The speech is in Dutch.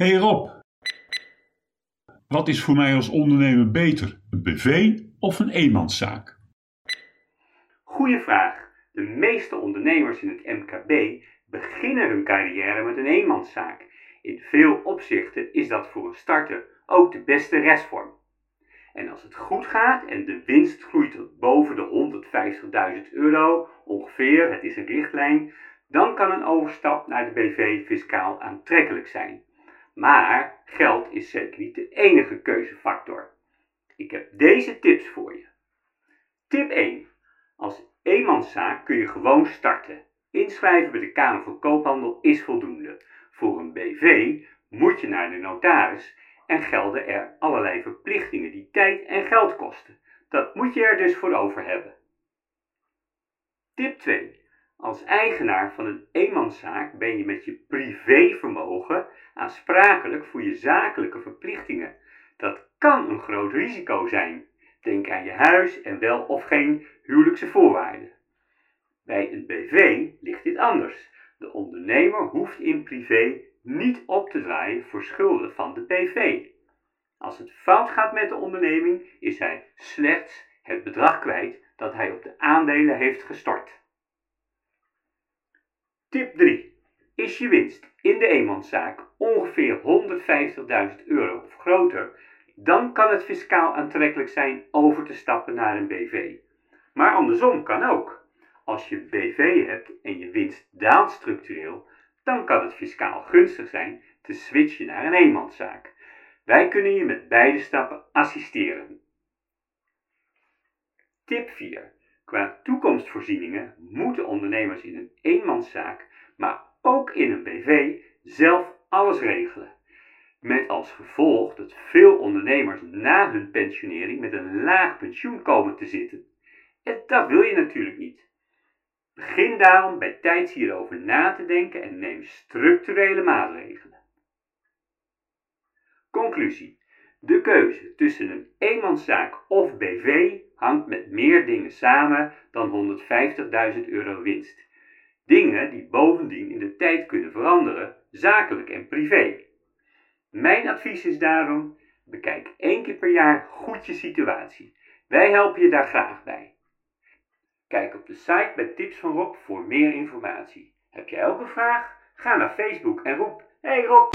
Hey Rob, wat is voor mij als ondernemer beter, een BV of een eenmanszaak? Goeie vraag. De meeste ondernemers in het MKB beginnen hun carrière met een eenmanszaak. In veel opzichten is dat voor een starter ook de beste restvorm. En als het goed gaat en de winst groeit tot boven de 150.000 euro, ongeveer, het is een richtlijn, dan kan een overstap naar de BV fiscaal aantrekkelijk zijn. Maar geld is zeker niet de enige keuzefactor. Ik heb deze tips voor je. Tip 1. Als eenmanszaak kun je gewoon starten. Inschrijven bij de Kamer van Koophandel is voldoende. Voor een BV moet je naar de notaris en gelden er allerlei verplichtingen die tijd en geld kosten. Dat moet je er dus voor over hebben. Tip 2. Als eigenaar van een eenmanszaak ben je met je privévermogen aansprakelijk voor je zakelijke verplichtingen. Dat kan een groot risico zijn. Denk aan je huis en wel of geen huwelijkse voorwaarden. Bij een BV ligt dit anders. De ondernemer hoeft in privé niet op te draaien voor schulden van de BV. Als het fout gaat met de onderneming, is hij slechts het bedrag kwijt dat hij op de aandelen heeft gestort. Tip 3. Is je winst in de eenmanszaak ongeveer 150.000 euro of groter, dan kan het fiscaal aantrekkelijk zijn over te stappen naar een BV. Maar andersom kan ook. Als je BV hebt en je winst daalt structureel, dan kan het fiscaal gunstig zijn te switchen naar een eenmanszaak. Wij kunnen je met beide stappen assisteren. Tip 4. Qua toekomstvoorzieningen moeten ondernemers in een eenmanszaak, maar ook in een BV, zelf alles regelen. Met als gevolg dat veel ondernemers na hun pensionering met een laag pensioen komen te zitten. En dat wil je natuurlijk niet. Begin daarom bij tijds hierover na te denken en neem structurele maatregelen. Conclusie. De keuze tussen een eenmanszaak of BV hangt met meer dingen samen dan 150.000 euro winst. Dingen die bovendien in de tijd kunnen veranderen, zakelijk en privé. Mijn advies is daarom: bekijk één keer per jaar goed je situatie. Wij helpen je daar graag bij. Kijk op de site bij Tips van Rob voor meer informatie. Heb jij ook een vraag? Ga naar Facebook en roep: Hey Rob!